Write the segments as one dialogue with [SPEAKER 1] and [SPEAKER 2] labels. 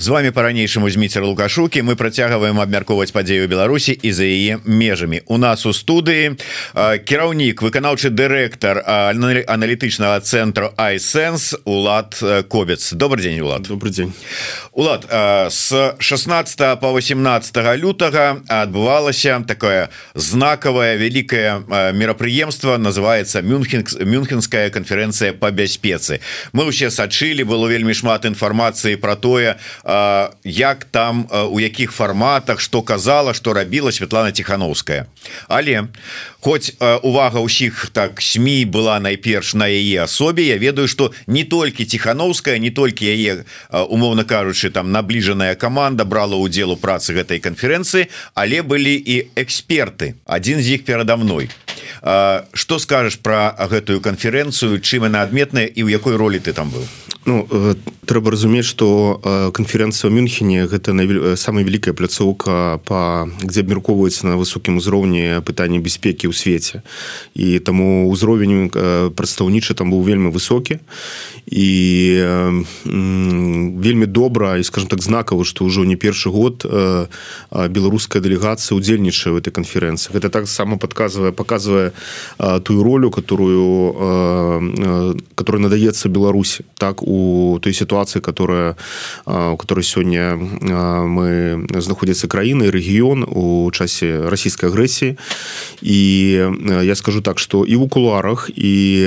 [SPEAKER 1] з вами по-ранейшаму зміцер лукашукі мы працягваем абмяркоўваць падзею Беларусі і за яе межамі. У нас у студыі кіраўнік выканаўчы дырэктар аналітычнага цэнтру айсэнс Улад кобец. Добрый день Улад.
[SPEAKER 2] Добрый день.
[SPEAKER 1] Улад с 16 по 18 лютага адбывалася такое знакавае вялікае мерапрыемства называется мюнхен мюнхенская канферэнцыя по бяспецы мы ўсе сачылі было вельмі шмат інфармацыі про тое а як там у якіх фарматах что казала что рабіла Святлана тихохановская але хоть увага ўсіх так сМ была найперш на яе асобе Я ведаю что не толькі тихохановская не толькі яе умоўно кажучы там набліжаная команда брала удзел у працы гэтай канферэнцыі але былі і эксперты один з іх перада мной. Что скажешь про гэтую канферэнцыю чым она адметная і ў якой ролі ты там был?
[SPEAKER 2] Ну трэба разумець что канферэнцыя ў мюнхене гэта самая вялікая пляцоўка по где абмяркоўваецца на высокім узроўні пытання бяспекі ў свеце. І таму ўзровень прадстаўнічы там быў вельмі высокі. І вельмі добра і скажем так знакава что ўжо не першы год беларуская дэлегацыя удзельнічае в этой канферэнцыі. Гэта таксама подказвае показывае тую ролю которую которая надаецца беларусі так у той ситуации которая у которой сёння мы знаходзіцца краіны рэгіён у часе расійскай агрэсіі. І я скажу так что і ў кулуарах і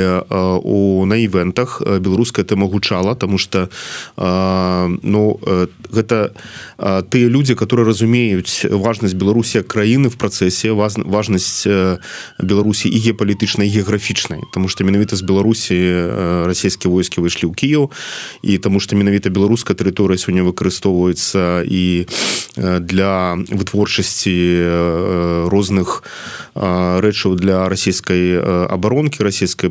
[SPEAKER 2] у на івентах беларуская тэма гучала тому что ну гэта тыя людзі которые разумеюць важнасць беларусі краіны в працэсе важнасць беларусі і геапалітычнай геаграфічнай. Тому что менавіта з беларусі расійскія войскі выйшлі ў Кіев і тому что менавіта беларуская тэрыторыя сёння выкарыстоўваецца і для вытворчасці розных рэчаў для расійскай абаронкі расійскай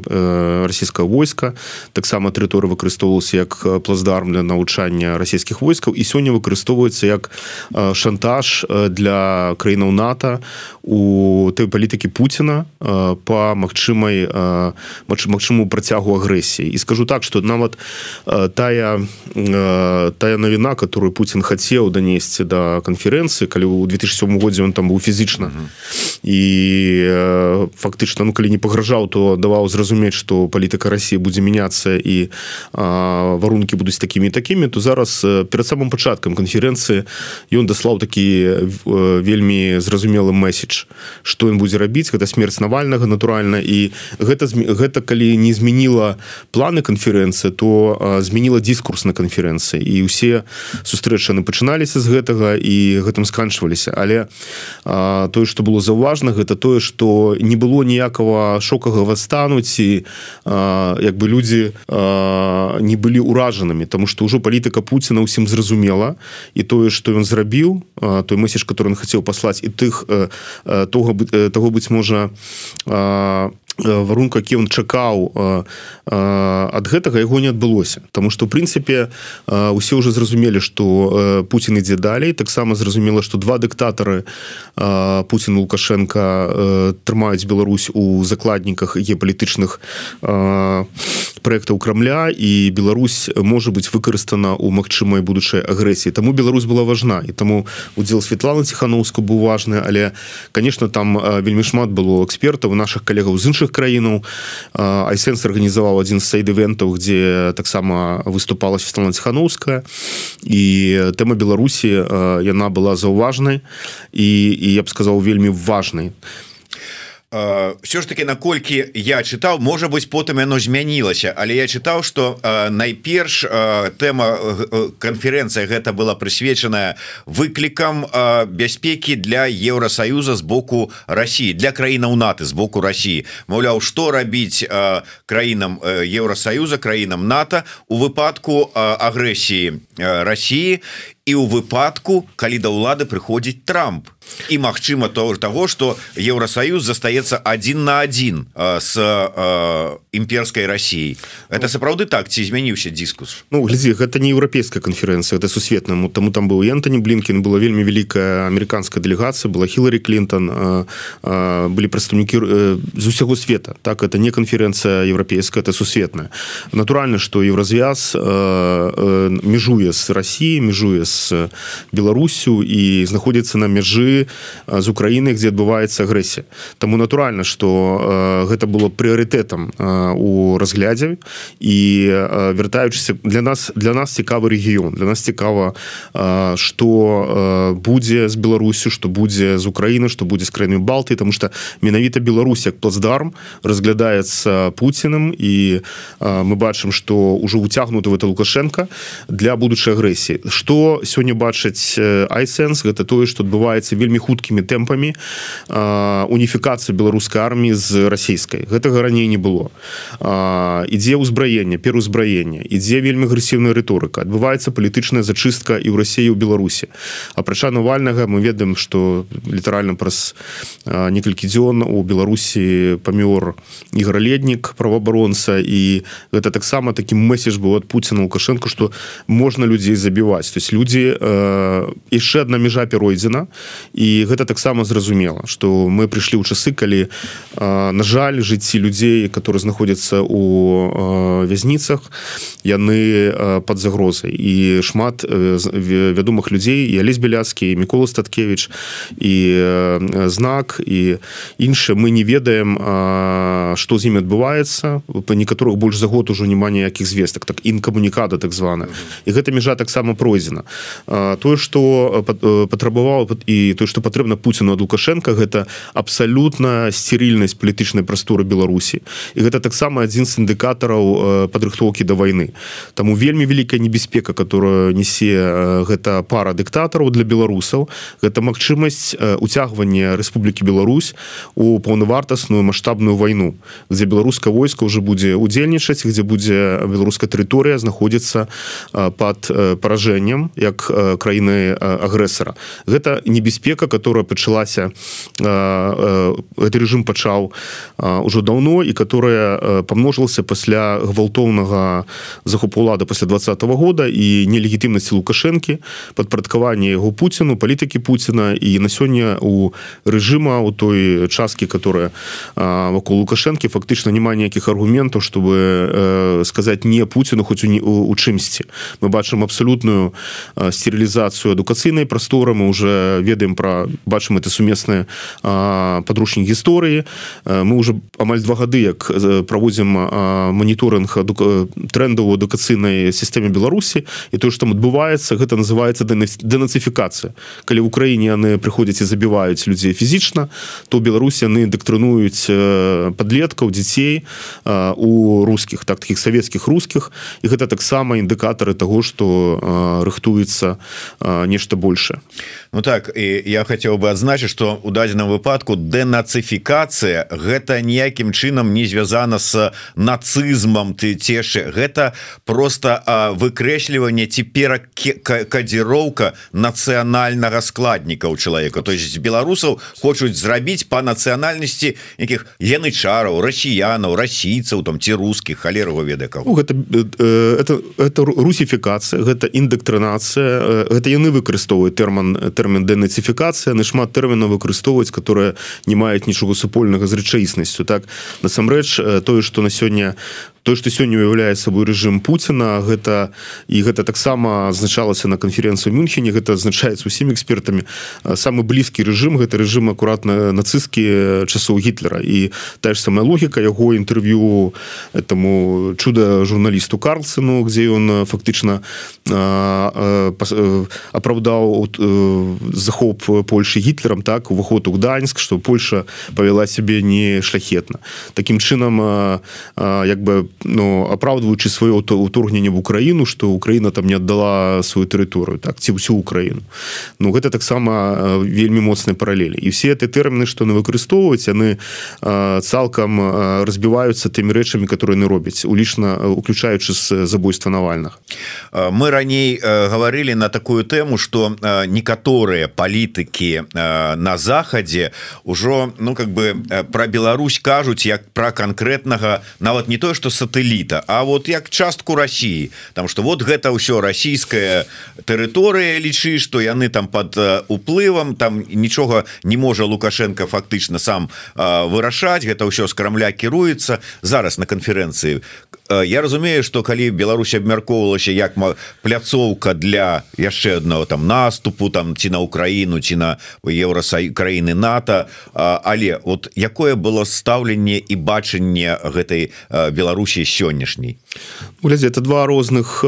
[SPEAKER 2] расійскага войска. Таксама тэрыторыя выкарыстоўвалася як плацдарм для навучання расійскіх войскаў і сёння выкарыстоўваецца як шантаж для краінаў НАТО у той палітыкі Пуціна по магчымай магчыму працягу агрэсіі. І скажу так что нават тая тая навіна которую Путін хацеў данесці да канферэнцыі калі ў 2007 годзе он там быў фізічна. Uh -huh. і фактычна ну калі не пагражаў то даваў зразумець что палітыка Росіі будзе мяняцца і варункі будуць такімі такімі то зараз перад самым пачаткам канферэнцыі ён даслаў такі вельмі зразумелы месседж что ён будзе рабіць. Гэта смерць навальнага натуральна і гэта гэта калі не змяніла планы канферэнцыі то змяніла дыскурс на канферэнцыі. І ўсе сустрэчаны пачыналіся з гэтага і гэтым сканчваліся. Але тое что было заўважна гэта тое что не было ніякага шокага стануць і як бы людзі не былі ўражанымі тому что ўжо палітыка Пуціна ўсім зразумела і тое что ён зрабіў той месседж который он хацеў паслаць і тых того того быць можа варунка які он чакаў ад гэтага яго не адбылося. Тому что в прынцыпе усе уже зразумелі что Путін ідзе далей. Таксама зразумела что два дыктатары Путін лукашенко трымаюць Беларусь у закладніках геапалітычных проектаў крамля і Беларусь можа быть выкарыстана у магчымай будучай агрэсіі. Тому Беларусь была важна і таму удзел Светлана тихохановска быў важны але конечно там вельмі шмат было экспертаў наших калегаў з іншых краінаў. Айсэнс арганізаваў адзін з сайд-івентаў дзе таксама выступала Светлана ціхановская і тэма беларусі яна была заўважнай і, і я б сказаў вельмі важнай і
[SPEAKER 1] все ж таки наколькі я чытаў можа быть потым яно змянілася. Але я чытаў что найперш тэма канферэнцыя гэта была прысвечаная выклікам бяспекі для Еўросаюза з боку Росіі для краінаў наты з боку Росіі Маўляў что рабіць краінам Еўросаюза краінам НАТО у выпадку агрэсіі Росіі і у выпадку калі да ўлады прыходзіць Трамп. І Мачыма того того что Еўросаюз застаецца один на один с імперской Россией это сапраўды так ці змяніўся дискус
[SPEAKER 2] Ну глядзі гэта не еўрапейская конференцэнцыя это сусветнаму тому там быў Антоні блинкин была вельмі вялікая американская дэлегацыя была Хіллари Клинтон былі прадстаўнікі з усяго света. Так это не конференцэнцыя еўрапейская это сусветная. Натуральна что еўразвяз межуе с Россией межуе с з Беларусю і знаходзіцца на мяжы з Украіны дзе адбываецца агрэсія. Таму натуральна что гэта было прыярытэтам у разглядзе. І вяртаючыся для нас для нас цікавы рэгіён. Для нас цікава что будзе з Беларусю что будзе з Украіны что будзе з краіны балты тому что менавіта Беларусь як плацдарм разглядаецца Пуціным. І мы бачым что ўжо уцягнуты в это лукашенко для будучай агрэсіі. Что сёння бачыць айсэнс гэта тое что адбываецца вельмі хуткімі тэмпамі уніфікацыі беларускай арміі з расійскай. Гэтага раней не было. Ідзе ўзбраенне пераўзбраенне ідзе вельмі агрэсіўная рыторыка адбываецца палітычная зачыстка і ў рассіі у беларусі. Апрача навальнага мы ведаем что літаральна праз некалькі дзён у беларусі памёр іграледнік праваабаронца і гэта таксама такі месседж быў ад Пуціна лукашенко что можна людзей забіваць. То есть людзі яшчэ одна межа перайдзена і гэта таксама зразумела что мы прыйшлі ў часы калі на жаль жыцці людзей которые знаходзяцца у вязніцах яны под загрозай. І шмат вядомых людзей і алесь беляцкі мікола статкевич і знак і іншае мы не ведаем что з імі адбываецца. Па некаторых больш за год ужо няма ніякіх звестак. Так інкамунікада так званая. І гэта межа таксама пройдзена тое что патрабаваў і то что патрэбна Пуціну ад лукашенко гэта абсалютна сцерільнасць палітычнай прасторы Беларусі. І гэта таксама адзін з індыкатараў падрыхтоўкі да войны таму вельмі вялікая небяспека которая несе гэта пара дыктатараў для беларусаў гэта магчымасць уцягвання Рэспублікі Беларусь у паўнавартасную маштабную вайну дзе беларускае войска уже будзе удзельнічаць дзе будзе беларуская тэрыторыя знаходзіцца под паражэннем як краіны агрэсара. Гэта небяспека которая пачалася гэты режим пачаў ужо даўно і которая памножылася пасля гвалтоўнага захопу улада пасля двадцатого года і нелегітымнасці лукашэнкі падпарадкаванне яго Пуціну палітыкі Пуціна і на сёння у рэжыма у той часткі которая вакол лукашэнкі фактычна няма ніякіх аргументаў чтобы сказаць не Пуціну хоць у, у чымсьці. Мы бачым абсалютную стерылізацыю адукацыйнай прасторы мы уже ведаем про бачым это сумесныя падручнік гісторыі мы уже амаль два гады як праводзім моніторинг трендаў адукацыйнай сістэме Беларусі і тое што там адбываецца гэта называется дэнацыфікацыя калі в Украіне яны прыходзяць і забіваюць людзей фізічна то Беларусі яны дактрынуюць подлеткаў дзяцей у рускіх так таких савецкіх рускіх. І гэта таксама індыкатары того что рыхтуецца нешта больше
[SPEAKER 1] Ну так і я хацеў бы адзначыць что у дадзеным выпадку дэнацыфікацыя гэта ніякім чынам не звязана с нацызмам ты цешы гэта просто выкрэсліванне ці перакадзіроўка нацыянальнага складніка у чалавека. То есть беларусаў хочуць зрабіць по нацыянальнасці якіх янычараў расіянаў расійцаў там ці рускіх халерова ведака
[SPEAKER 2] ну, гэта это это русіфікацыя гэта індактрынацыя гэта яны выкарыстоўваюць тэрман тэрмін дэнацыфікацыя на шмат тэрмінаў выкарыстоўваць которые не маюць нічога супольнага з рэчаіснасцю так? Насамрэч тое что на сёння то что сёння уяўляе сабой режим Пуціна гэта і гэта таксама азначалася на канференцыю мюнхене гэта азначаецца усім экспертамі. Самы блізкі режим гэта режим акуратна нацысцкі часоў гітлера. І тая ж самая логіка яго інтэрв'ю этому чудо журналісту карлсену где ён фактычна апраўдаў захоп Польшы гітлерам так уваход у гданьск что Польша павяла сябе не шляхетна. Таким чынам як бы ну апраўдваючы сваё ўторгненне в Украіну что Украіна там не аддала сваю тэрыторыю так ці ўсю Украіну Ну гэта таксама вельмі моцныя паралелі і все эти тэрміны что не выкарыстоўваць яны цалкам разбіваюцца тымі рэчамі которые не робяць улічна уключаючы з забойства навальных
[SPEAKER 1] мы раней гаварылі на такую тэму что некаторыя палітыкі на захадзе ўжо ну как бы про Беларусь кажуць як про конкретнага нават не тое что са сателліта А вот як частку России там что вот гэта ўсё расійская тэрыторыя лічы что яны там под уплывам там нічога не можа лукашенко фактычна сам вырашаць. Гэта ўсё з крамля кіруецца. Зараз на канферэнцыі я разумею что калі Беларусь абмяркоўвалася як пляцоўка для яшчэ одного там наступу там ці на Украіну ці на еўросай краіны НАТО. Але вот якое было стаўленне і бачанне гэтай Беларусі сённяшняй?
[SPEAKER 2] Глядзе это два розных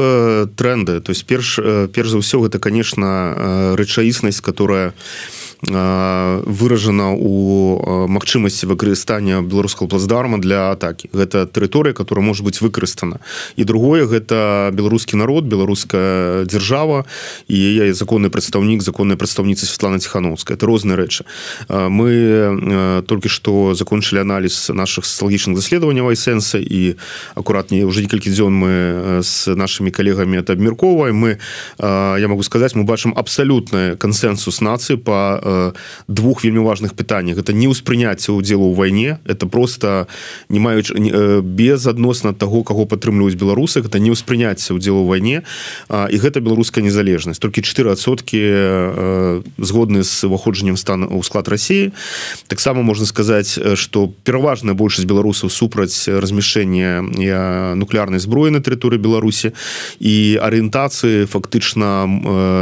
[SPEAKER 2] тренды то есть перш перш за ўсё гэта конечно рэчаіснасць которая у выражана у магчымасці выкарыстання беларускаго плацдарма для атаки гэта тэрыторыя которая может быть выкарыстана. І другое гэта беларускі народ беларуская держава і я законны прадстаўнік законнай прадстаўніцы Светлана тихохановская это розныя рэчы. Мы толькі что закончылі анализ наших социалагічных даследаванняў сэнса і акуратней уже некалькі дзён мы с нашими коллегами это абмяркоўваем мы я могу сказать мы бачым абсалютны кансенсус нацыі по двух вельмі важных пытаннях. Это не ўспрыняцце удзелу ў вайне это просто не маюць без адносна того кого падтрымліваюць беларусы это не ўспрыняцце удзелу ў вайне і гэта беларуская незалежнасць. Толькі 4сотки згодны з уваходжаннем стана ў склад Росіі таксама можна сказаць что пераважная большасць беларусаў супраць размяшэння нуклеарнай зброі на тэрыторыі Беларусі і арыентацыі фактычна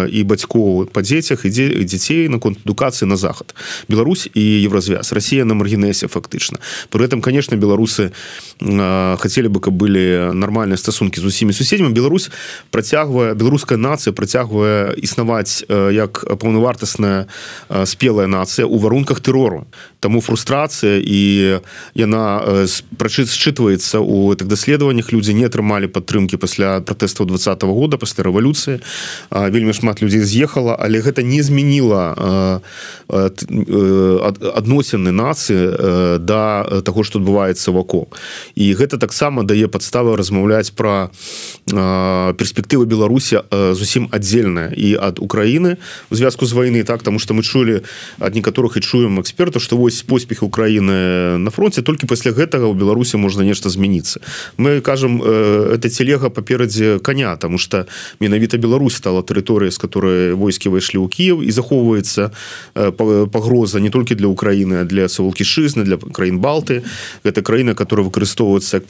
[SPEAKER 2] і бацькоў па дзецях ідзе дзяцей наконт адукацыі на захад. Беларусь і евразвяз Россия на маргінесе фактычна. При этом конечно беларусы хотели бы каб былі нормальные стасунки з усімі суседзямі. Беларусь працягвае беларуская нацыя працягвае існаваць як паўнавартасная спелая нацыя у варунках тэрору. Тому фрустрацыя і яна прачыць считывается у так даследаваннях. Людзі не атрымалі падтрымки пасля протэстаў два -го года пасля рэвалюцыі. Вельмі шмат людзей з'ехала але гэта не змяніла адносіны нацыі да таго што адбываецца вакол. І гэта таксама дае падставы размаўляць пра перспектывы беларусі зусім аддзельная і ад Украіны у звязку з вайны так? Тому что мы чулі ад некаторых і чуем эксперта што вось поспехи Украіны на фронте толькі пасля гэтага у беларусі можна нешта змяніцца. Мы кажам это телега паперадзе коня тому что менавіта Беларусь стала тэрыторыя з которой войскі выйшлі ў Кіев і захоўваецца пагроза не толькі для Украіны для савулкішызны для краін балты. Гэта краіна которая выкарыстоўваецца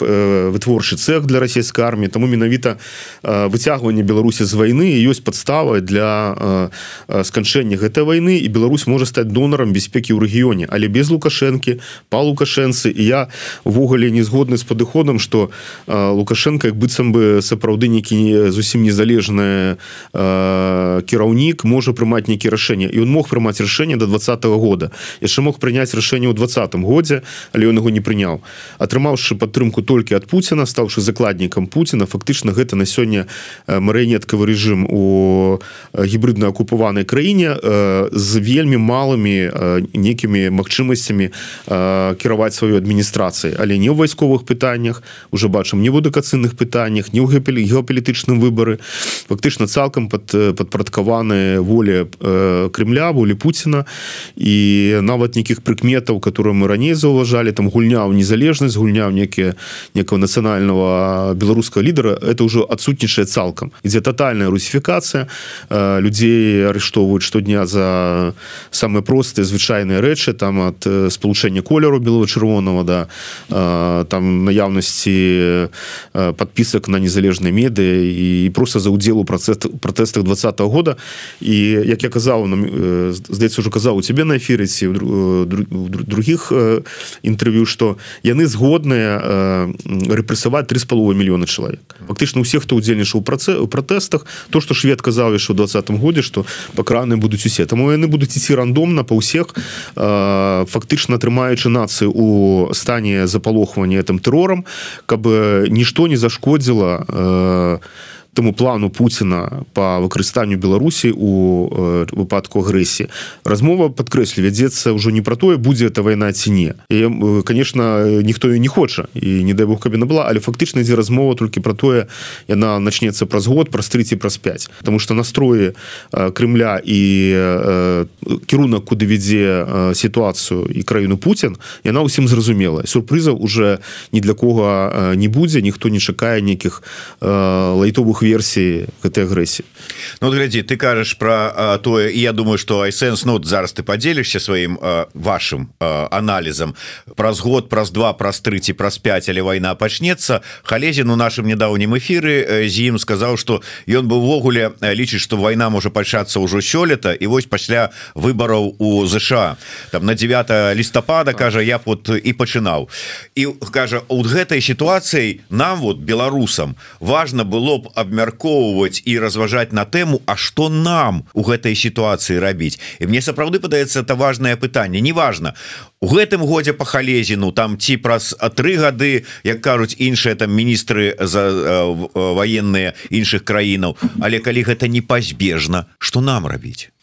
[SPEAKER 2] вытворчы цех для расійскай армії тому менавіта выцягванне Беларусі з войны. Ёсць подставай для сканчэння гэтай войны. І Беларусь можа стаць донарам бяспекі ў рэгіёне але без лукашэнкі па лукашэнцы і я увогуле не згодны з падыходам что лукашенко як быццам бы сапраўды некі зусім незалежны кіраўнік можа прымаць нейкі рашэнне і он мог прымаць рашэнне до двадцатого года. Яшчэ мог прыняць рашэнне ў двадцатым годзе але он его не прыняў. Атрымаўшы падтрымку толькі ад Пуціна стаўшы закладнікам Пуціна фактычна гэта на сёння марыянеткавы рэжым у гібридна акупаванай краіне з вельмі малымі некімі магчымасцямі кіраваць сваю адміністрацыі але не ў вайсковых пытаннях уже бачым не в адукацыйных пытаннях не ў геапалітычным выбары. Фактычна цалкам под падпарадкаваны волі Крымля волі Пуціна і нават нейкіх прыкметаў которые мы раней заўважалі там гульня ў незалежнасць гульня ў некія некого нацыянального беларускага лідара это ўжо адсутнічае цалкам. Ідзе тотальная русіфікацыя людзей арыштоўваюць штодня за самыя простыя звычайныя рэчы там ад спалучэння колеру белого-чырвонного да там наяўнасці подпісак на незалежныя медыі і просто за удзел у працэс пратэстах два -го года. І як я казаў нам здаецца уже казаў у тебе на эфиры ці других інтэрв'ю что яны згодныя рэпрэсаваць три з паловы мільёна чалавек. Фактычна у всех хто удзельнічаў працы у пратэстах то что швед казаў яшчэ у двадцатым годзе что пакраны будуць усе. Таму яны будуць ісці рандомна па ўсіх фактычна атрымаючы нацыі у стане запалохвання этом тэрорам каб нішто не зашкодзіла у тому плану Пуціна по выкарыстанню Беларусі у э, выпадку агрэсіі. Размова падкрэслі вядзецца ўжо не про тое будзе эта вайна ці не. І конечно ніхто не хоча і не дай бог кабіна была але фактычна ідзе размова толькі про тое яна начнецца праз год праз 30 праз 5 потому что настроі Крымля і кірунак куды вядзе сітуацыю і краіну Пуін яна ўсім зразумела сюрпрызаў уже ні для кого не будзе ніхто не чакае нейкіх лайтовых версій гэтай агрэсіі
[SPEAKER 1] Ну глядзі ты кажаш про тое і я думаю что айсэнс ну зараз ты подзелішся сваім вашим аналізам праз год праз два праз 30 праз 5 але вайна пачнецца халезін у нашым нядаўнім эфиры з ім сказаў что ён бы увогуле лічыць что вайна можа пачацца ўжо сёлета і вось пасля выбораў у ЗША там на 9 лістапада кажа я вот і пачынаў і кажа у гэтай сітуацыі нам вот беларусам важно было б абмяркоўваць і разважаць на тэму А что нам у гэтай сітуацыі рабіць. І мне сапраўды падаецца это важное пытанне. Неважно у гэтым годзе по халезіну там ці праз тры гады як кажуць іншыя там міністры за военные іншых краінаў. Але калі гэта не пазбежна что нам рабіць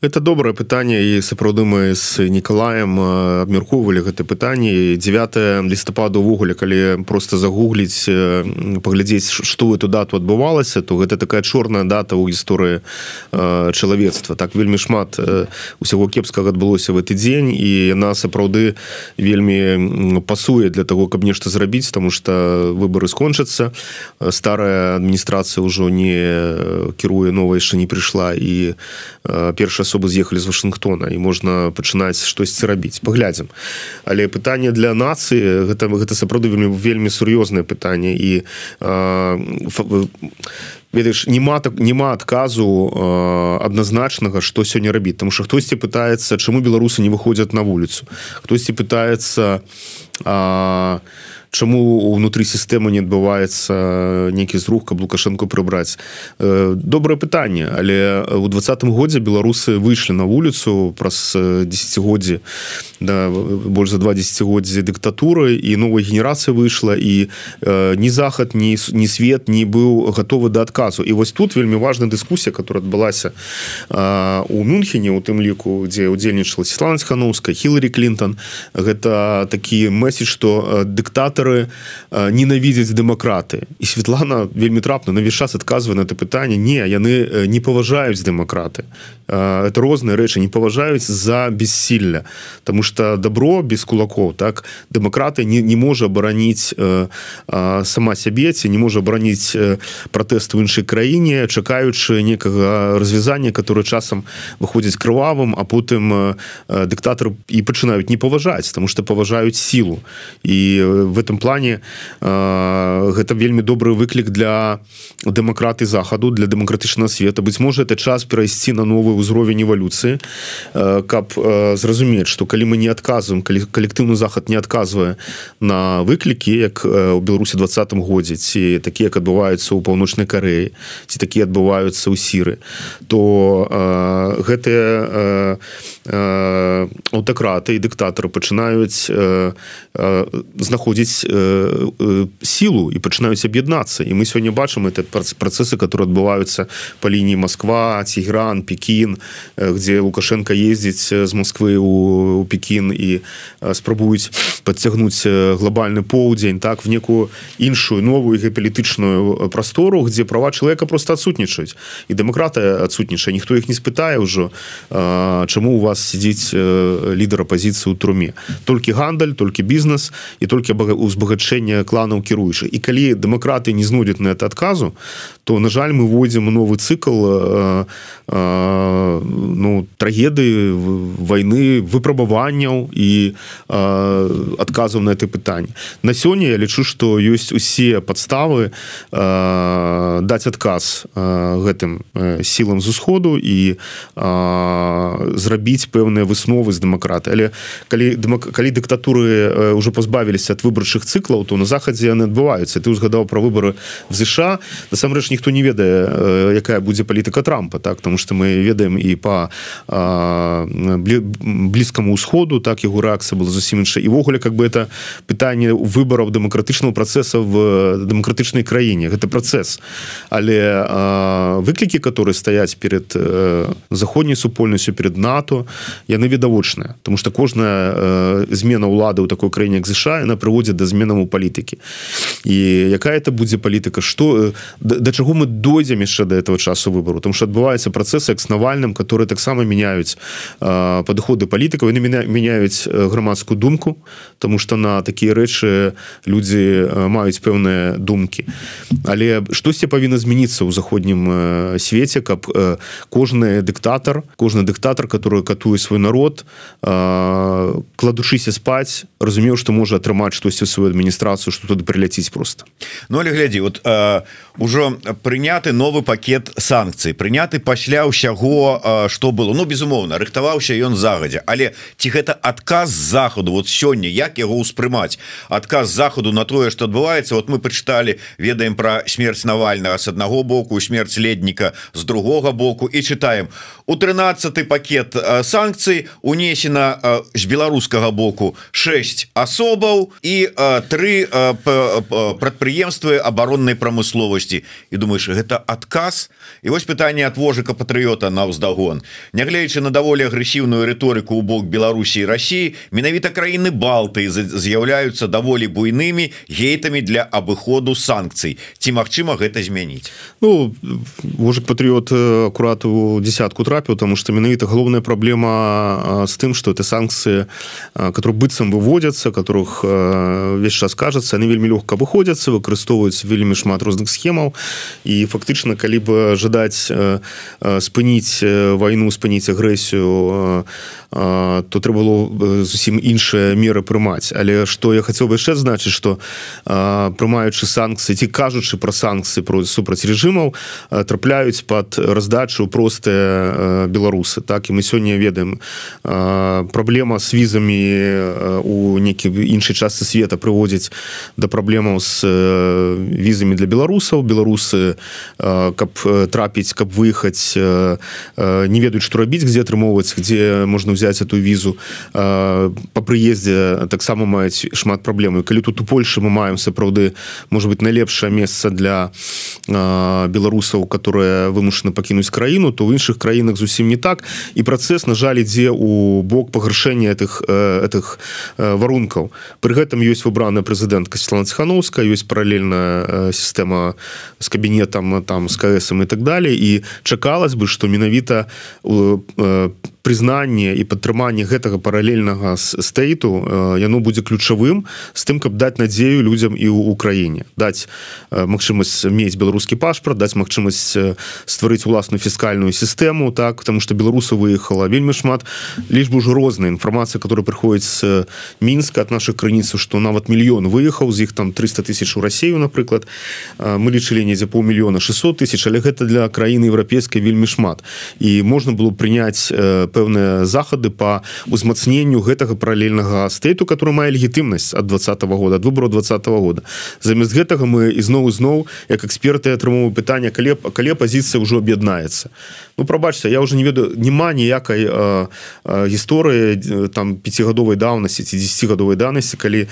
[SPEAKER 2] это добрае пытанне і сапраўды мы с Николаем абмяркоўвалі гэта пытанне. 9 лістапада увогуле калі просто загугліць паглядзець что эту дату адбывалася то гэта такая чорная дата ў гісторыі чалавецтва. Так вельмі шмат усяго кепскага адбылося в гэты дзень і яна сапраўды вельмі пасуе для того каб нешта зрабіць тому что выборы скончацца. Старая адміністрацыя ўжо не кіруе новая яшчэ не прыйшла і першая асобы з'ехалі з Вашынгтона і можна пачынаць штосьці рабіць. Паглядзім. Але пытанне для нацыі гэта гэта сапраўды вельмі вельмі сур'ёзнае пытанне і ведаеш нема так няма адказу адназначнага што сёння рабіць. Там что хтосьці пытаецца чаму беларусы не выходзяць на вуліцу. Хтосьці пытаецца а чаму унутры сістэмы не адбываецца нейкі зрух каб лукашенко прыбраць? Добрае пытанне але у двадцатым годзе беларусы выйшлі на вуліцу праз десятгоддзі да больш за два десятгоддзі дыктатуры і новая генерацыя выйшла і ні захад ні не свет не быў гатовы да адказу. І вось тут вельмі важная дыскусія которая адбылася у мюнхене у тым ліку дзе удзельнічала Светлана хановская хіларі клинтон гэта такі месседж что дыктатор дыктатары ненавідзяць дэмакраты. І Светлана вельмі трапна на весь час адказвае на это пытанне. Не яны не паважаюць дэмакраты. Это розныя рэчы не паважаюць за бессілля. Тому что добро без кулаков так дэмакраты не, не можа абараніць сама сябе ці не можа абараніць пратэст у іншай краіне чакаючы некага развязання которое часам выходзіць крывавым а потым дыктатор і пачынаюць не паважаць тому что паважаюць сілу. І в этом плане гэта вельмі добры выклік для дэмакраты захаду для дэмакратычнага света. Быць можа это час перайсці на новую ўзровень эвалюцыі каб зразумець что калі мы не адказваем калі калектыўны захад не адказвае на выклікі як у беларусі двадцатым годзе ці такія як адбываюцца ў паўночнай кареі ці такія адбываюцца ў сіры то гэтыя аўтакраты і дыктатары пачынаюць знаходзіць сілу і пачынаюць аб'яднацца. І мы сёння бачым это працэсы которые адбываюцца па лініі Москва цігран Пекін Пекін где лукашенко ездзіць з Москвы у Пекін і спрабуюць подцягнуць глобальны поўдзень так в некую іншую новую геапалітычную прастору где права чалавека просто адсутнічаюць. І дэмакраты адсутнічае ніхто іх не спытае ўжо чаму у вас сядзіць лідар апозіцыі у труме толькі гандаль толькі бізнес і толькі узбагачэнне кланаў кіруючы. І калі дэмакраты не знойдуць на это адказу то на жаль мы вводзім новы цикл ну трагедыі войны выпрабаванняў і адказаў на это пытанне. На сёння я лічу что ёсць усе подставы даць адказ гэтым сілам з усходу і зрабіць пэўныя высновы з дэмакраты але калі калі дыктатуры уже пазбавіліся ад выбарчых цыклаў то на захадзе яны адбываюцца. Ты узгадаў про выборы в ЗША насамрэч ніхто не ведае якая будзе палітыка трампа так? Потому что мы ведаем і по блізкаму ўсходу так? Яго рэакцыя была зусім іншая. Івогуле как бы это пытанне выбараў дэмакратычнага працэса в дэмакратычнай краіне гэта працэс але выклікі которые стаяць перед заходняй супольнасцю перед нато яны відавочныя тому что кожная змена ўлады ў такой краіне як ЗША она прыводзіць да зменаму палітыкі і якая это будзе палітыка? Что да, да чаго мы дойдзем яшчэ до этого часу выбору тому что адбываецца працэсы як с навальным которые таксама меняюць падыходы палітыкаў. Яны мяняюць грамадскую думку тому что на такія рэчы людзі маюць пэўныя думкі. Але штосьці павінна змяніцца ў заходнім свеце каб кожны дыктатор кожны дыктатор который катуе свой народ кладучыся спаць разумеў что можа атрымаць штосьці сваю адміністрацыю что тут приляціць просто.
[SPEAKER 1] Ну але глядзі вот ўжо прыняты новы пакет санкцый прыняты пасля ўсяго что было. Ну безумоўна рыхтаваўся ён загадзя. Але ці гэта адказ захаду вот сёння як яго ўспрымаць? Адказ захаду на тое что адбываецца? Вот мы прачыталі ведаем про смерць навальнага с аднаго боку смерць ледніка з другога боку. І чытаем. У 13 пакет санкцый унесена з беларускага боку 6 асобаў і три прадпрыемствы абароннай прамысловасці і думаешь гэта адказ? І вось пытанне от вожыка патрыота на ўздагон. Нягледзячы на даволі агрэсіўную рыторыку ў бок Беларусі Росіі менавіта краіны балты з'яўляюцца даволі буйнымі гейтамі для абыходу санкцый. Ці магчыма гэта змяніць?
[SPEAKER 2] Ну вожык патрыот акурат у десятку трапіў тому что менавіта галоўная праблема з тым что это санкцыі которые быццам выводятся которых весь час кажется они вельмі лёгка выходзяцца выкарыстоўваюць вельмі шмат розных схемаў і фактычна калі бы жадаць спыніць вайну спыніць агрэсію то трэба было зусім іншыя меры прымаць. Але что я хацеў бы яшчэ значыць что прымаючы санкцыі ці кажучы про санкцыі про супраць рэжымаў трапляюць под раздачу простыя беларусы так? І мы сёння ведаем праблема с візамі у некі іншай частцы света прыводзіць да праблемаў с візамі для беларусаў беларусы каб трапіць каб выехаць не ведаюць што рабіць где атрымоўваць где можна взять эту візу. По прыездзе таксама маюць шмат праблемы калі тут у Польше мы маем сапраўды может быть найлепшае месца для беларусаў которые вымушаны пакінуць краіну то ў іншых краінах зусім не так. І працэс на жаль ідзе у бок пагаршэння этих этих варункаў. При гэтым ёсць выбраная прэзідэнтка Светлана Цхановская ёсць паралельная сістэма з кабінетам там с кСм і так далее. І чакалось бы что менавіта прызнанне і падтрыманне гэтага паралельнага стейту яно будзе ключавым з тым каб даць надзею людзям і ў краіне даць магчымасць мець беларускі пашпарт даць магчымасць стварыць уласную фіскальную сістэму так потому что беларусы выехала вельмі шмат. Лічбу ўжо розная інфармацыя которая прыходіць з мінска от наших крыніцаў что нават мільён выехаў з іх там 300 тысяч у Россию напрыклад. Мы лічылі недзе паўмільёна 600 тысяч але гэта для краіны еўрапейскай вельмі шмат. І можна было прыняць по пэўныя захады по узмацненню гэтага паралельнага стэйту который мае легітымнасць от двадцатого года ад выбору двадцатого года. Замест гэтага мы ізноў зноў як эксперты атрымоўваю пытання калі калі пазіцыя ўжо аб'яднаецца. Ну прабачся я уже не ведаю няма ніякай гісторыі там пяцігадовай даўнасці ці 10гадовай данасці калі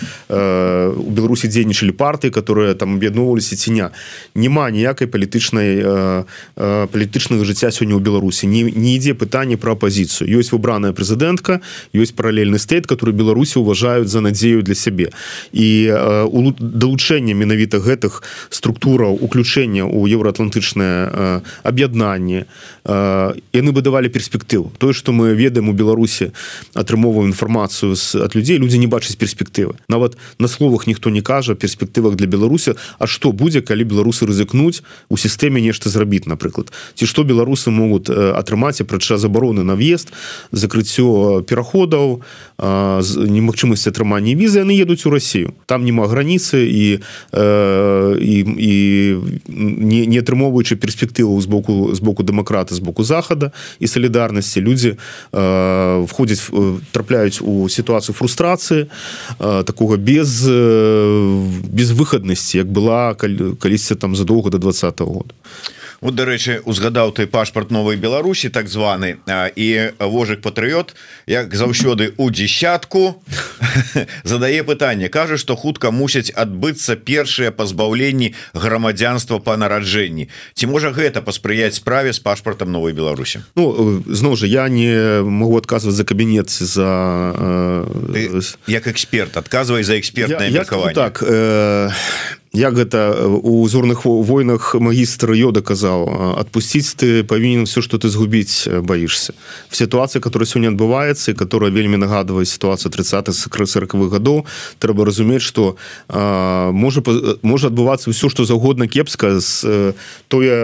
[SPEAKER 2] у беларусі дзейнічалі партыі которые там аб'ядноўваліся ціня няма ніякай палітычнай палітычнага жыцця сёння ў беларусі. Не, не ідзе пытанне про апозіцыю ёсць выбраная прэзідэнтка ёсць паралельны стэйт который беларусі уважаюць за надзею для сябе. І э, далучэнне менавіта гэтых структураў уключэння ў еўраатлантычнае э, аб'яднанне э, яны бы давалі перспектыву тое что мы ведаем у беларусі атрымоўваю інфармацыю от людзей людзі не бачаць перспектывы. Нават на словах ніхто не кажа перспектывах для беларусі А что будзе калі беларусы рызыкнуць у сістэме нешта зрабіць напрыклад. Ці што беларусы могуць атрымаць апрача забароны на въезд закрыццё пераходаў немагчымасць атрымання візы яны едуць у Россию там няма граніцы і і, і не, не атрымоўваючы перспектыву з боку з боку дэмакрата з боку захада і салідарнасці людзі э, входзяць трапляюць у сітуацыю фрустрацыі э, такога без э, безвыхаднасці як была калісьці там задоўга до два -го года
[SPEAKER 1] вот дарэчы узгадаў ты пашпарт новой Беларусі так званы і вожык патрыот як заўсёды у десятку задае пытанне кажа что хутка мусяць адбыцца першыя пазбаўленні грамадзянства по нараджэнні. Ці можа гэта паспрыяць справе з пашпартам новой Беларусі?
[SPEAKER 2] Ну зноў жа я не могу адказваць за кабінет за
[SPEAKER 1] э, як эксперт адказвай за экспертное меркаванне.
[SPEAKER 2] так э, як гэта у зорных войнах магістр йода казаў отпусціць ты павінен все что ты згубіць боишься в ситуации которая сёння адбываецца которая вельмі нагадывае ситуацию 30 40х гадоў трэба разумець что можа можа адбывацца все что загодна кепска з тое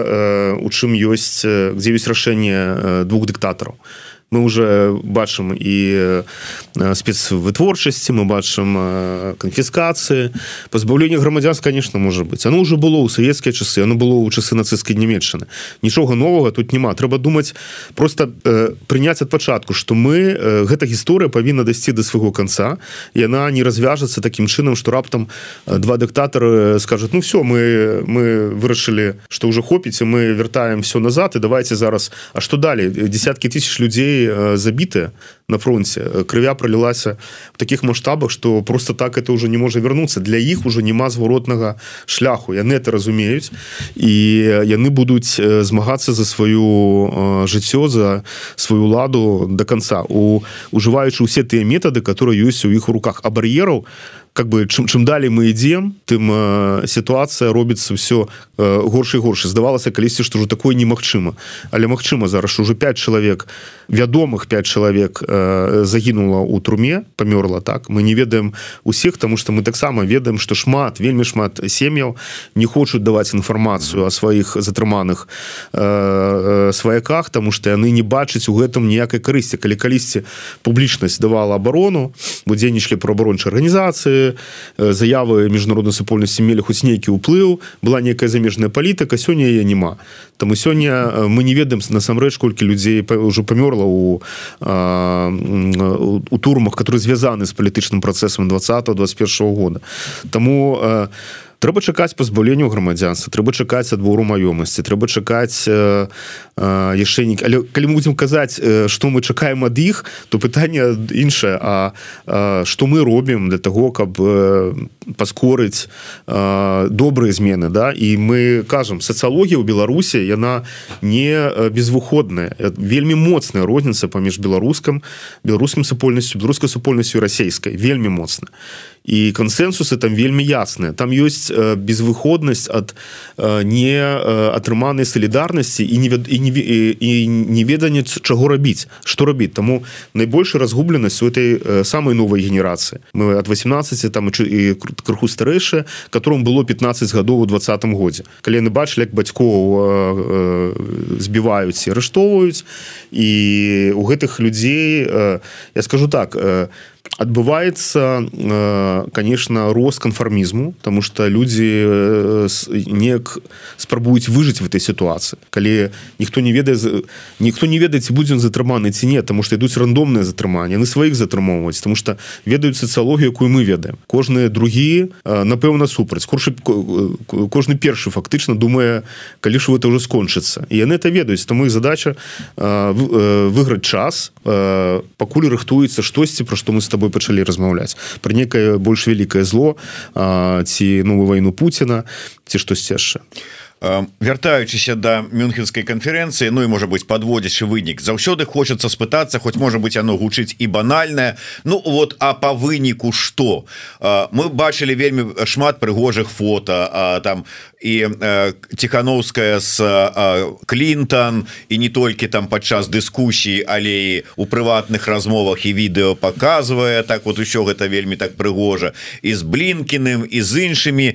[SPEAKER 2] у чым ёсць где ёсць рашэнне двух дыктатараў. то мы уже бачым і спецвытворчасці мы бачым канфіскацыі пазбаўленне грамадзянс конечно можа быть. Оно уже было ў савецкія часы оно было ў часы нацысцкай нямецчыны нічога новага тут няма трэба думаць просто э, прыняць ад пачатку что мы э, гэта гісторыя павінна дайсці до свайго конца яна не развяжацца таким чынам что раптам два дыктатары скажут ну все мы мы вырашылі что уже хопіце мы вяртаем все назад і давайте зараз А что далі десяткі тысяч людзей Э, забітыя на фронте. Крывя пролілася в таких масштабах что просто так это уже не можа вернуться. Для іх уже няма зваротнага шляху. Яны это разумеюць і яны будуць э, змагацца за сваю э, жыццё за сваю ладу до конца. У ужываючы усе тыя метады которые ёсць у іх у руках. А бар'ераў то как бы чым чым далей мы ідзем тым э, сітуацыя робіцца все э, горш і горш. Здавалася калісьці што ўжо такое немагчыма. Але магчыма зараз уже 5 чалавек вядомых 5 чалавек э, загінула у труме памёрла так? Мы не ведаем усіх тому что мы таксама ведаем что шмат вельмі шмат сем'яў не хочуць даваць інфармацыю о сваіх затрыманых э, э, сваяках тому что яны не бачаць у гэтым ніякай карысці. Калі калісьці публічнасць давала абарону бо дзейнічалі про абарончай арганізацыі Э, заявы міжнароднай супольнасці мелі хоць нейкі ўплыў была нейкая замежная палітыка сёння яе няма. Таму сёння э, мы не ведаем насамрэч колькі людзей ўжо памёрла у у турмах которые звязаны з палітычным працэсам 20 21 года. Таму у трэба чакаць пазбаўленню грамадзянства трэба чакаць адбору маёмасці трэба чакаць э, э, яшчэ не але калі мы будзем казаць што мы чакаем ад іх то пытанне іншае А што мы робім для того каб паскорыць добрыя змены да? І мы кажам сацыялогія ў беларусі яна не безвыходная. Вельмі моцная розніца паміж беларускам беларускім супольнасцю беларускай супольнасцю расійскай. Вельмі моцна і кансенсусы там вельмі ясныя. Там ёсць э, безвыходнасць ад э, не э, атрыманай салідарнасці і не і не і не веданне чаго рабіць что рабіць. Таму найбольшая разгубленасць у этой самой новой генерацыі. Мы от 18 там і крыху старэйшая которым было 15 гадоў у двадцатым годзе. Калі яны бачылі як бацькоў збіваюць і арыштоўваюць і у гэтых людзей я скажу так у адбываецца э, конечно рост канфармізму тому что люди э, неяк спрабуюць выжыць в этой ситуации. Калі ніхто не ведае ніхто не ведае ці будзе затрыманы ці не тому что ідуць рандомныя затрымання на сваіх затрымоўваць тому что ведаюць сацыялогію якую мы ведаем. Кожныя другі э, напэўна супраць. Куршы кожны першы фактычна думае калі ж это уже скончыцца. І яны это ведаюць. Там их задача выйграць час пакуль рыхтуецца штосьці про што мы с тобой пачалі размаўляць пра некае больш вялікае зло ці новую вайну Пуціна ці штосьці яшчэ
[SPEAKER 1] вяртаючыся да мюнхенскай канферэнцыі Ну і можа быть подводзячы вынік. Заўсёды хочацца спытацца хоць можа быть оно гучыць і банальная Ну вот а по выніку что мы бачылі вельмі шмат прыгожых фото там і тихохановская с Клинтон і не толькі там падчас дыскусій але у прыватных размовах і відэо показывае так вот еще гэта вельмі так прыгожа і з блинкіным і з іншымі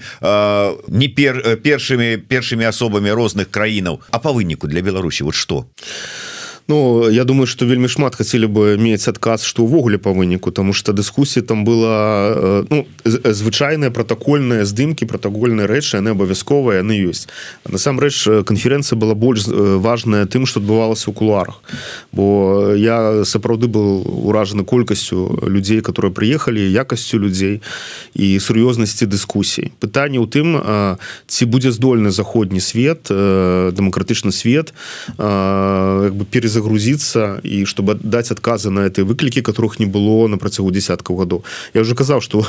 [SPEAKER 1] не пер першымі першымі асобамі розных краінаў а по выніку для Беларусі вот что
[SPEAKER 2] Ну я думаю что вельмі шмат хотели бы мець адказ что увогуле по выніку тому что дыскусія там была э, ну, звычайная протокольная здымки протокольныя рэчы яны абавязковыя яны ёсць. Насамрэч конференцэнцыя была больш важная тым что адбывалася ў кулуарах. Бо я сапраўды был уражаны колькасцю людзей которые приехали якасцю людзей і сур'ёзнасці дыскусій. Пытанне ў тым ці будзе здольны заходні свет дэмакратычны свет бы перезагрузиться і чтобы даць адказы на этой выклікі которых не было на працягу десяткаў гадоў. Я уже казаў что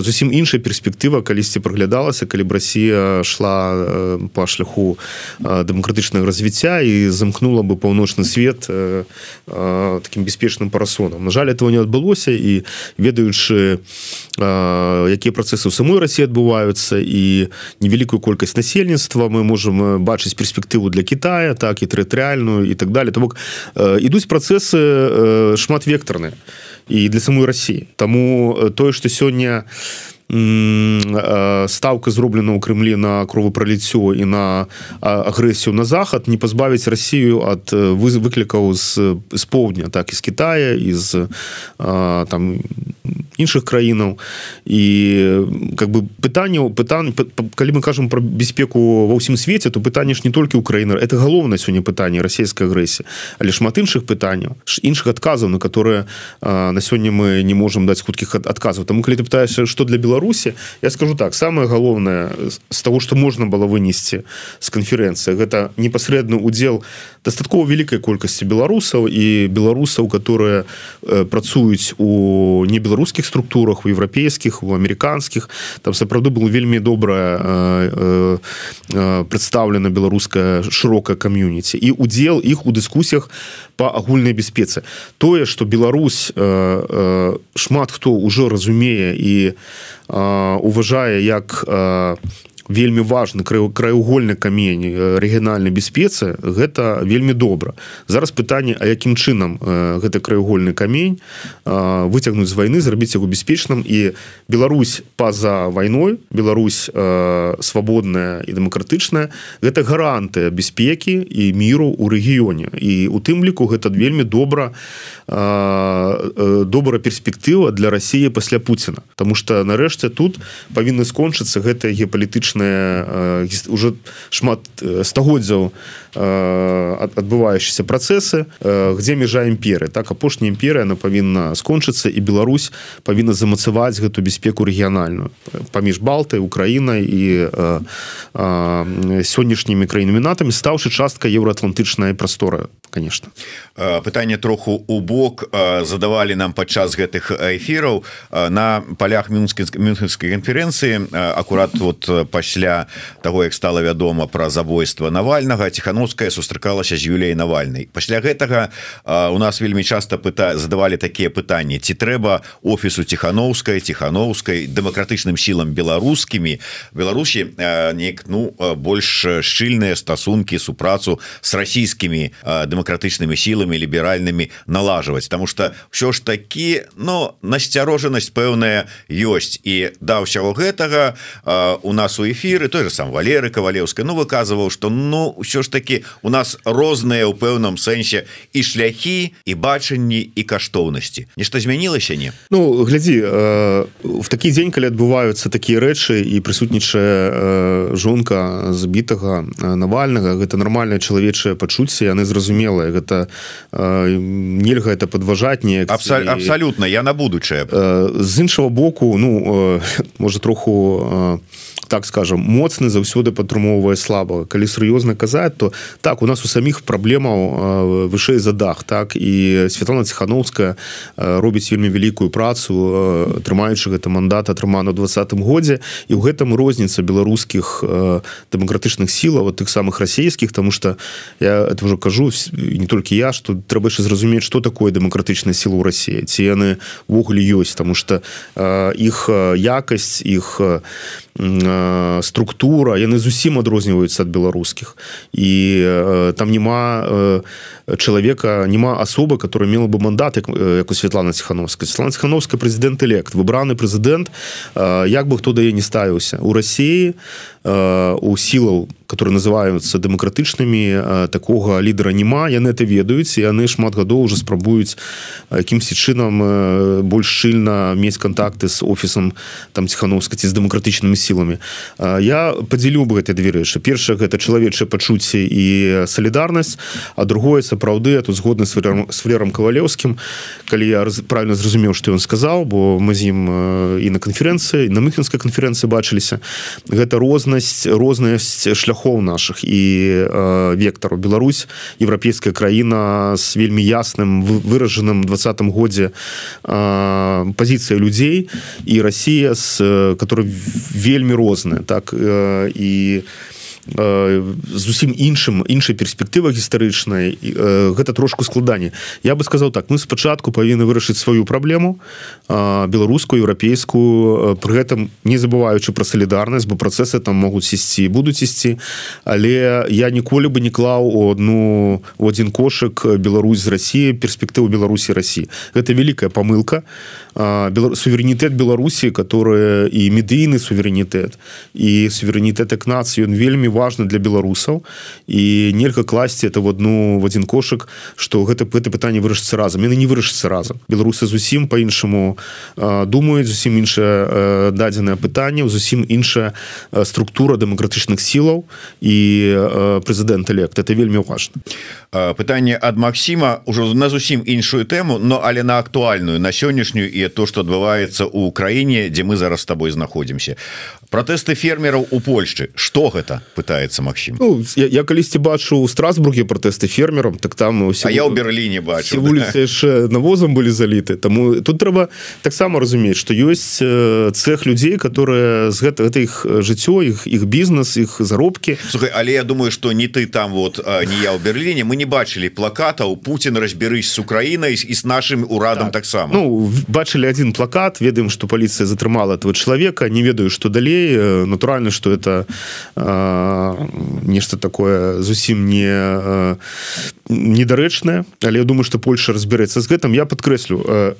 [SPEAKER 2] зусім іншая перспектыва калісьці праглядалася калі б Россия шла по шляху дэмакратычнага развіцця і замкнула бы паўночны свет таким бяспечным парасонам. На жаль этого не адбылося і ведаючы якія працэсы ў самой Росіі адбываюцца і невялікую колькасць насельніцтва мы можем бачыць перспектыву для Китая так і тэрытарыальную і так далее то бок ідуць працэсы шматвектарныя і для самой Росіі Таму тое што сёння ставка зроблена ў крымлі на кровапраліццё і на агрэсію на захад не пазбавіць Росію ад выклікаў з з поўдня так і з Китая из там іншых краінаў. І как бы пытанняў пытань калі мы кажам про бяспеку ва ўсім свеце то пытанне ж не толькі Украіна это галоўна сёння пытанне расійскай агрэсіі. Але шмат іншых пытанняў іншых адказаў на которые на сёння мы не можемм даць хуткіх адказаў. Там калі ты пытаешься что для беларусі я скажу так самое галоўнае з того что можна было вынесці з канферэнцыі гэта непасрэдны удзел дастаткова вялікай колькасці беларусаў і беларусаў которые працуюць у небеларускіх структурах у еўрапейскіх у амерыканскіх там сапраўды было вельмі добрая прадстаўлена беларуская шырокая кам'юніці і удзел іх у дыскусіях по агульнай бяспецы тое что Беларусь шмат хто ўжо разумее і уважае як вельмі важны краюгольны камень рэгіянальнай бяспецы гэта вельмі добра. Зараз пытанне а якім чынам гэты краюгольны камень выцягнуць з вайны зрабіць яго бяспечным. І Беларусь па-за вайной Беларусь свабодная і дэмакратычная гэта гарантыя бяспекі і міру ў рэгіёне. І у тым ліку гэта вельмі добра добрая перспектыва для Росіі пасля Пуціна. Таму что нарэшце тут павінны скончыцца гэтая геапалітычная розныя уже шмат стагоддзяў адбывающиеся працэсы где межа імперы так апошняя імперыя она павінна скончыцца і Беларусь павінна замацаваць гэту бяспеку рэгіянальную паміж балтай Украінай і сённяшнімі краінамінатамі стаўшы частка еўраатлантычная прастора конечно.
[SPEAKER 1] Пытанне троху у бок задавалі нам падчас гэтых эфіраў. На полях мюнхенской конференцыі акурат вот пасля того як стало вядома про забойство навальнага тихохановская сустракалася з Юлей навальной пасля гэтага у нас вельмі часто пыта задавали такія пытанні ці трэба офісу тихохановскай тихохановскай дэмакратычным сілам беларускімі. Беларусі неяк ну больш шчыльныя стасункі супрацу с расійскімі дэмакратычнымі сіламі ліберальнымі налажваць. Тому что ўсё ж такі но насцярожанасць пэўная ёсць. І да ўсяго гэтага у нас у эфиры той же сам Валеры кавалеўская Ну выказываў что ну ўсё ж таки у нас розныя ў пэўным сэнсе і шляхі і бачанні і каштоўнасці нешта змянілася не
[SPEAKER 2] Ну глядзі э, в такі дзень калі адбываюцца такія рэчы і прысутнічае э, жонка збітага э, навальнага гэта нармальнае чалавечае пачуцце яны зразумелыя гэта э, нельга это подважаць не
[SPEAKER 1] Абсолютно, абсолютно я на будучае.
[SPEAKER 2] э, з іншого боку ну э, можа троху э, так скажем моцны заўсёды падтрымоўвае слаба калі сур'ёзна казаць то так у нас у саміх праблемаў вышэй за дах так? І Святлана ціхановская робіць вельмі вялікую працу трымаючы гэта мандат атрымана двадцатым годзе. І ў гэтым розніца беларускіх дэмакратычных сілаў тых самых расійскіх тому что я это уже кажу не толькі я что трэба яшчэ зразумець что такое дэмакратычная сіла ў Росіі ці яны ввогуле ёсць. Тому что іх якасць іх структура яны зусім адрозніваюцца ад беларускіх. І там няма чалавека няма асобы которая мела бы мандат як, як у Святлана ціхановска Святлана ціхановска прэзідэнт элект выбраны прэзідэнт як бы хто да я не ставіўся. У Росіі у сілаў которые называются дэмакратычнымі такога лідера няма. Яны это ведаюць яны шмат гадоў уже спрабуюць якімсьці чынам больш шчыльна мець контакты с офісам там ціхановска ці з дэмакратычнымі сіламі. Я подзялю бы гэтай две рэчы. Першае гэта чалавечае пачуцце і салідарнасць а другое сапраўды тут згодны с флером кавалеўскім калі я правильно зразумеў что ён сказаў бо мы з ім і на канферэнцыі на мыхенскай канферэнцыі бачыліся гэта рознасць рознасць шляхоў наших і э, вектару Беларусь еўрапейская краіна с вельмі ясным выражаным двадцатым годзе э, пазіцыя людзей і Россия с которой вельмі розная так э, і у зусім іншым іншай перспектыва гістарычнай гэта трошку складанне я бы сказаў так мы спачатку павінны вырашыць сваю праблему беларускую еўрапейскую пры гэтым не забываючы пра салідарнасць бо працэсы там могуць ісці будуць ісці але я ніколі бы не клаў у одну у один кошык Беларусь з Росіі перспектыву Беларусі Росі гэта вялікая памылка суверэнітэт Беларусі которая і медыйны суверэнітэт і суверэнітэт як нацыі ён вельмі важно для беларусаў. І нельга класці это в одну в один кошык что гэта это пытанне вырашыцца разам. Яны не вырашыцца разам. Беларусы зусім по-іншаму думаюць зусім іншае дадзенае пытанне зусім іншая структура дэмакратычных сілаў і прэзідэнт элект это вельмі важно
[SPEAKER 1] пытанне ад Масіма ўжо на зусім іншую тэму но але на актуальную на сённяшнюю і то что адбываецца у краіне дзе мы зараз с тобой знаходзімся протэсты фермераў у Польшчы. Что гэта? Пытается Максим
[SPEAKER 2] ну, я, я калісьці бачу у страсбурге протэсты фермерам так там
[SPEAKER 1] усе, я у Берліне бачу
[SPEAKER 2] вуліцы яшчэ навозам былі заліты. Таму тут трэба таксама разумець что ёсць цех людзей которые з гэта гэта іх жыццё іх іх бізнес іх заробкі.
[SPEAKER 1] Слухай, але я думаю что не ты там вот не я у Берліне мы не бачылі плакатаў Путін разбярысь с Украінай і с нашим урадам так. таксама.
[SPEAKER 2] Ну бачылі один плакат ведаем что паліцыя затрымала этого человека не ведаю что далей людей. Натуральна что это нешта такое зусім не недарэчная але я думаю что Польша разбярэцца з гэтым. Я подкрэслю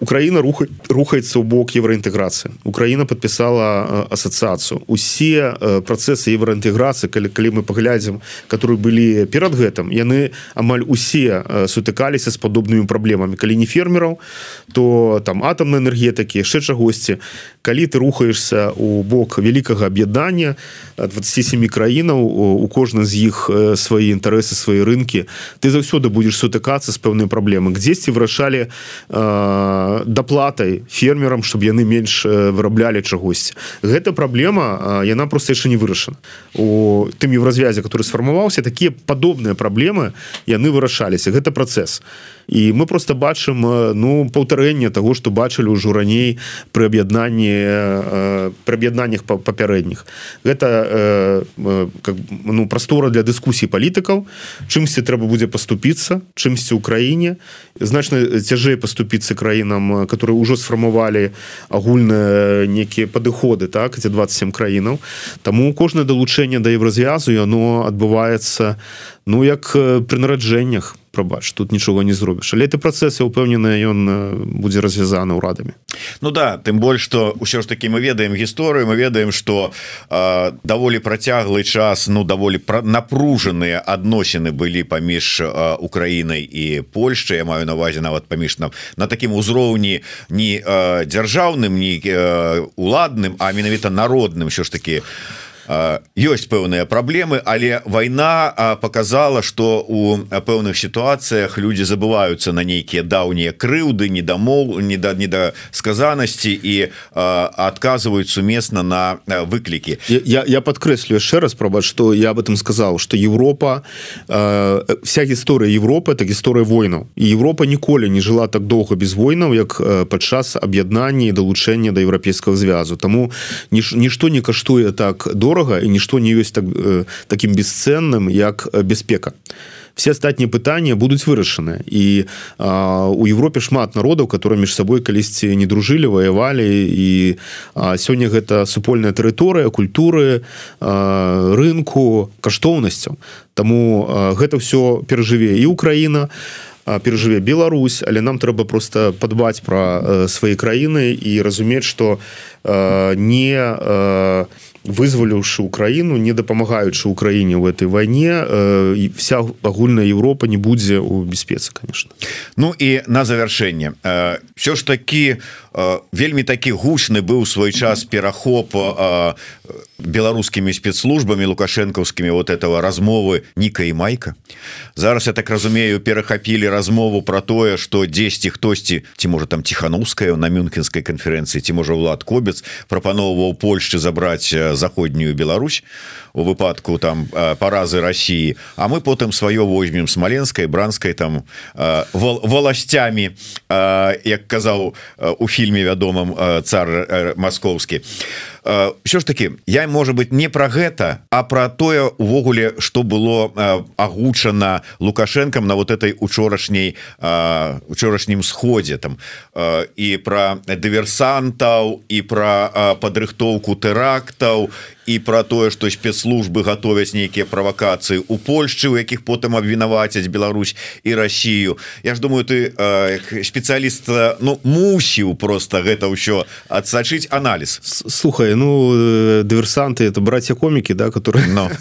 [SPEAKER 2] Украина руха рухаецца ў бок евроінтэграцыі Украина подпісала асацыяцыю. Усе працэсы евроінтэграцыі калі калі мы паглядзім которые былі перад гэтым яны амаль усе сутыкаліся з падобнымі праблемамі. Калі не фермераў то там атомнай энергетыкі яшчэ чагосьці. Калі ты рухаешься у бок великкага аб'яднання 27 краінаў у кожны з іх свае інтарэсы свае рынкі ты заўсёды будешь сутыкацца з пэўнай праблемы дзесьці вырашалі э, даплатай фермерам чтобы яны менш выраблялі чагосьці. Гэта праблема яна просто яшчэ не вырашана. У тым в развязе который сфармаваўся такія падобныя праблемы яны вырашаліся. Гэта працэс. і мы просто бачым ну паўтарэнне того что бачылі ўжо раней пры аб'яднанні пры аб'яднаннях папярэдніх. Гэта как ну прастора для дыскусій палітыкаў чымсьці трэба будзе паступіцца чымсьці ў краіне. Значна цяжэй паступіцца краінам которые ўжо сфармавалі агульныя некія падыходы так дзе 27 краінаў. Таму кожнае далучэнне да евразвязу яно адбываецца ну як пры нараджэннях прабач тут нічога не зробіш але ты працэсы упэўнены ён будзе развязаны ўрадамі
[SPEAKER 1] Ну да тым больш что ўсё ж таки мы ведаем гісторыю мы ведаем что э, даволі працяглы час ну даволі пра напружаныя адносіны былі паміж э, Украінай і Польшчы я маю навазе нават паміж нам на такім узроўні не э, дзяржаўным не э, уладным а менавіта народным що ж таки у ёсць пэўныя праблемы але вайна показала что у пэўных сітуацыях люди забываюцца на нейкія даўнія крыўды не дамоў не да не да сказанасці і адказваюць сумесна на выклікі.
[SPEAKER 2] Я, я подкрэслю яшчэ раз прабач что я об этом сказал что Европа вся гісторыя Европы так гісторыя войнаў. І Европа ніколі не жыла так доўга без войнаў як падчас аб'яднання і далучэння да еўрапейскага звязу. Тому нішто не каштуе так дорого дорага і нішто не ёсць так, э, таким бесцэнным як э, бяспека все астатнія пытанні будуць вырашаны і а, у Европе шмат народаў которые між сабой калісьці не дружылі ваявалі і а, сёння гэта супольная тэрыторыя культуры а, рынку каштоўнасцяў Таму а, гэта все перажыве і Украіна перажыве Беларусь але нам трэба просто падбаць про свае краіны і разумець что не не вызваліўшы украіну не дапамагаючы украіне в этой войне э, вся агульная Европа не будзе у бяспецы конечно
[SPEAKER 1] Ну і на завершэнне э, все ж таки э, вельмі такі гучны быў свой час перахоп беларускімі спецслужбамі лукашэнкаўскімі вот этого размовы Ніка і майка. Зараз я так разумею перахапілі размову про тое что 10 хтосьці ці можа там тихохановская на мюнхенской конференцэнцыі ці можа Влад кобец прапановваў Польшчы забраць заходнюю Беларусь у выпадку там паразы России А мы потым сваё возьмем смоленской бранской там валасцямі як казаў у фільме вядомым цар маскоўскі що ж таки я может быть не про гэта а про тое увогуле что было агучана лукашенком на вот этой учорашняй учорашнім сходе там. І про дыверсантаў і про падрыхтоўку тэрактаў і про тое что спецслужбы готовяць нейкія правакацыі у Польшчы у якіх потым абвінавацяць Беларусь і Россию Я ж думаю ты спецыяліст Ну мусіў просто гэта ўсё адсачыць анализ
[SPEAKER 2] слухай ну дыверсанты это братья комікі да которые но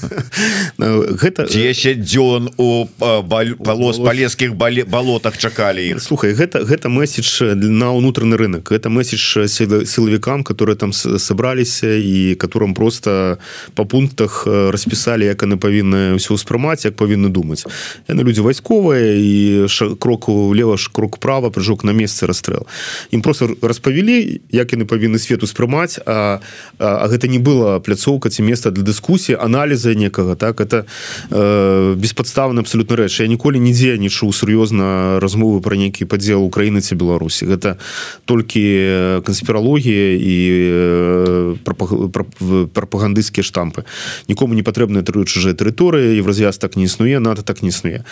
[SPEAKER 1] гэта яшчэ дзён у полос палескіх балотах чакалі іх.
[SPEAKER 2] Слухай гэта гэта месседж на ўнутраны рынок это месседж силовикам которые там сабраліся і которым просто по пунктах э, распісалі як яны павінны ўсё ўспрымаць як павінны думаць. Яны людзі вайсковыя і кроку влево ж крок права прыжок на месцы расстрэл. Ім просто распавялі як яны павінны свет успрымаць а, а, а гэта не было пляцоўка ці места для дыскусіі аналіза некага так? Это э, беспадставна абсолютно рэч. Я ніколі нідзе не чуў сур'ёзна размовы пра нейкі падзел Украіны ці Беларусі. Гэта толькі канспіралогія і э, прапаганда прапагандысцкія штампы. Нікому не патрэбна тры чужая тэрыторыя евразіяз так не існуе НАТО так не існуе.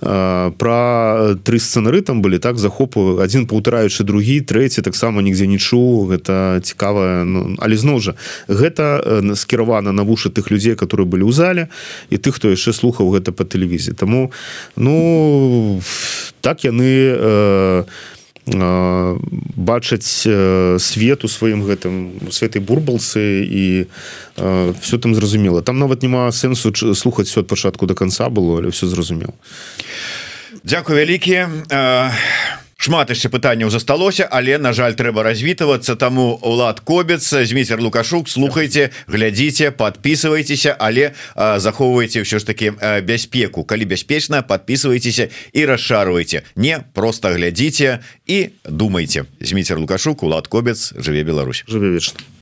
[SPEAKER 2] Про тры сцэнары там былі так захопу один паўтараючы другі трэці таксама нідзе не чуў гэта цікава ну, але зноў жа гэта скіравана на вушы тых людзей которые былі ў зале і тых хто яшчэ слухаў гэта по тэлевізіі. Тому ну так яны не бачаць свет у сваім гэтым святой бурбалцы і все там зразумела. Там нават няма сэнсу слухаць все ад пачатку до конца было але все зразумел
[SPEAKER 1] Дякую вялікі шмат яшчэ пытанняў засталося але на жаль трэба развітвацца. Таму улад кобец змейцер лукашук слухайте глядзіце подписывайтеся але захоўвайце ўсё ж таки бяспеку. Калі бяспечна подписывайтеся і расшарвайте не просто глядзіце і думайте змейцер лукашук улад кобец жыве Беларусь.
[SPEAKER 2] Жыве вечна